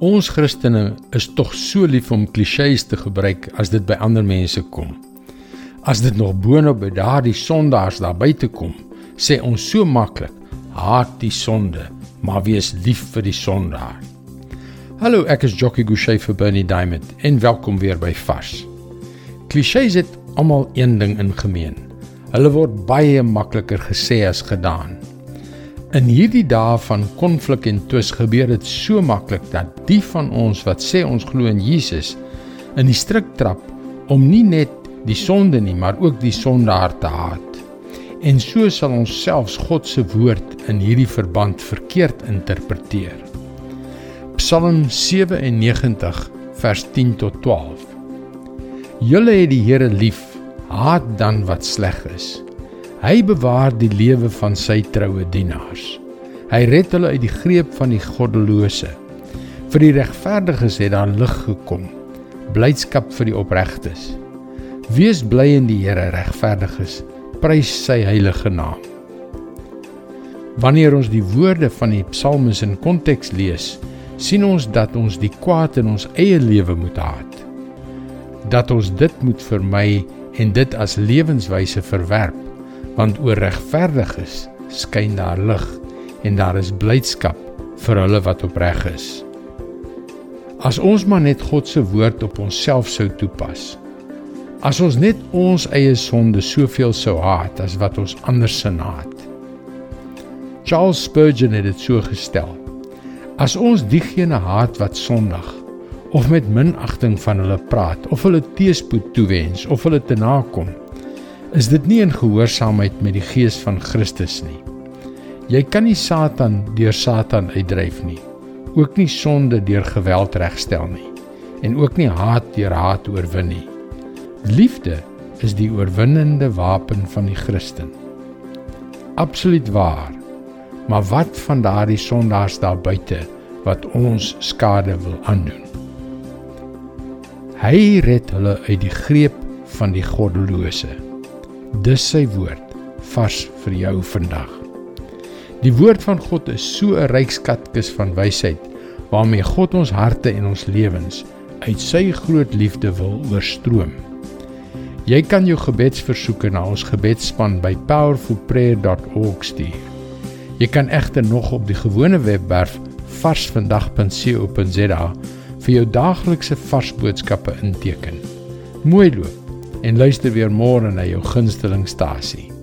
Ons Christene is tog so lief om klisjées te gebruik as dit by ander mense kom. As dit nog boonop by daardie sondaars daar buite kom, sê ons so maklik: "Haat die sonde, maar wees lief vir die sondaar." Hallo, ek is Jockey Gouchee vir Bernie Diamond en welkom weer by Vars. Klisjées het almal een ding in gemeen. Hulle word baie makliker gesê as gedaan. In hierdie dae van konflik en twis gebeur dit so maklik dat die van ons wat sê ons glo in Jesus in die struik trap om nie net die sonde nie, maar ook die sondaar te haat. En so sal ons selfs God se woord in hierdie verband verkeerd interpreteer. Psalm 97 vers 10 tot 12. Julle het die Here lief, haat dan wat sleg is. Hy bewaar die lewe van sy troue dienaars. Hy red hulle uit die greep van die goddelose. Vir die regverdiges het daar lig gekom. Blydskap vir die opregtes. Wees bly in die Here, regverdiges. Prys sy heilige naam. Wanneer ons die woorde van die psalmes in konteks lees, sien ons dat ons die kwaad in ons eie lewe moet haat. Dat ons dit moet vermy en dit as lewenswyse verwerp want oor regverdiges skyn daar lig en daar is blydskap vir hulle wat opreg is. As ons maar net God se woord op onsself sou toepas. As ons net ons eie sonde soveel sou haat as wat ons ander se haat. Charles Spurgeon het dit so gestel. As ons diegene haat wat sondig of met minagting van hulle praat of hulle teespoed toewens of hulle te nakom, is dit nie in gehoorsaamheid met die gees van Christus nie. Jy kan nie Satan deur Satan uitdryf nie. Ook nie sonde deur geweld regstel nie en ook nie haat deur haat oorwin nie. Liefde is die oorwinnende wapen van die Christen. Absoluut waar. Maar wat van daardie sondaars daar buite wat ons skade wil aandoen? Hy red hulle uit die greep van die goddelose. Dis sy woord vars vir jou vandag. Die woord van God is so 'n ryk skatkis van wysheid waarmee God ons harte en ons lewens uit sy groot liefde wil oorstroom. Jy kan jou gebedsversoeke na ons gebedsspan by powerfulprayer.org stuur. Jy kan egter nog op die gewone webwerf varsvandag.co.za vir jou daaglikse vars boodskappe inteken. Mooi loop en luister weer môre na jou gunstelingstasie.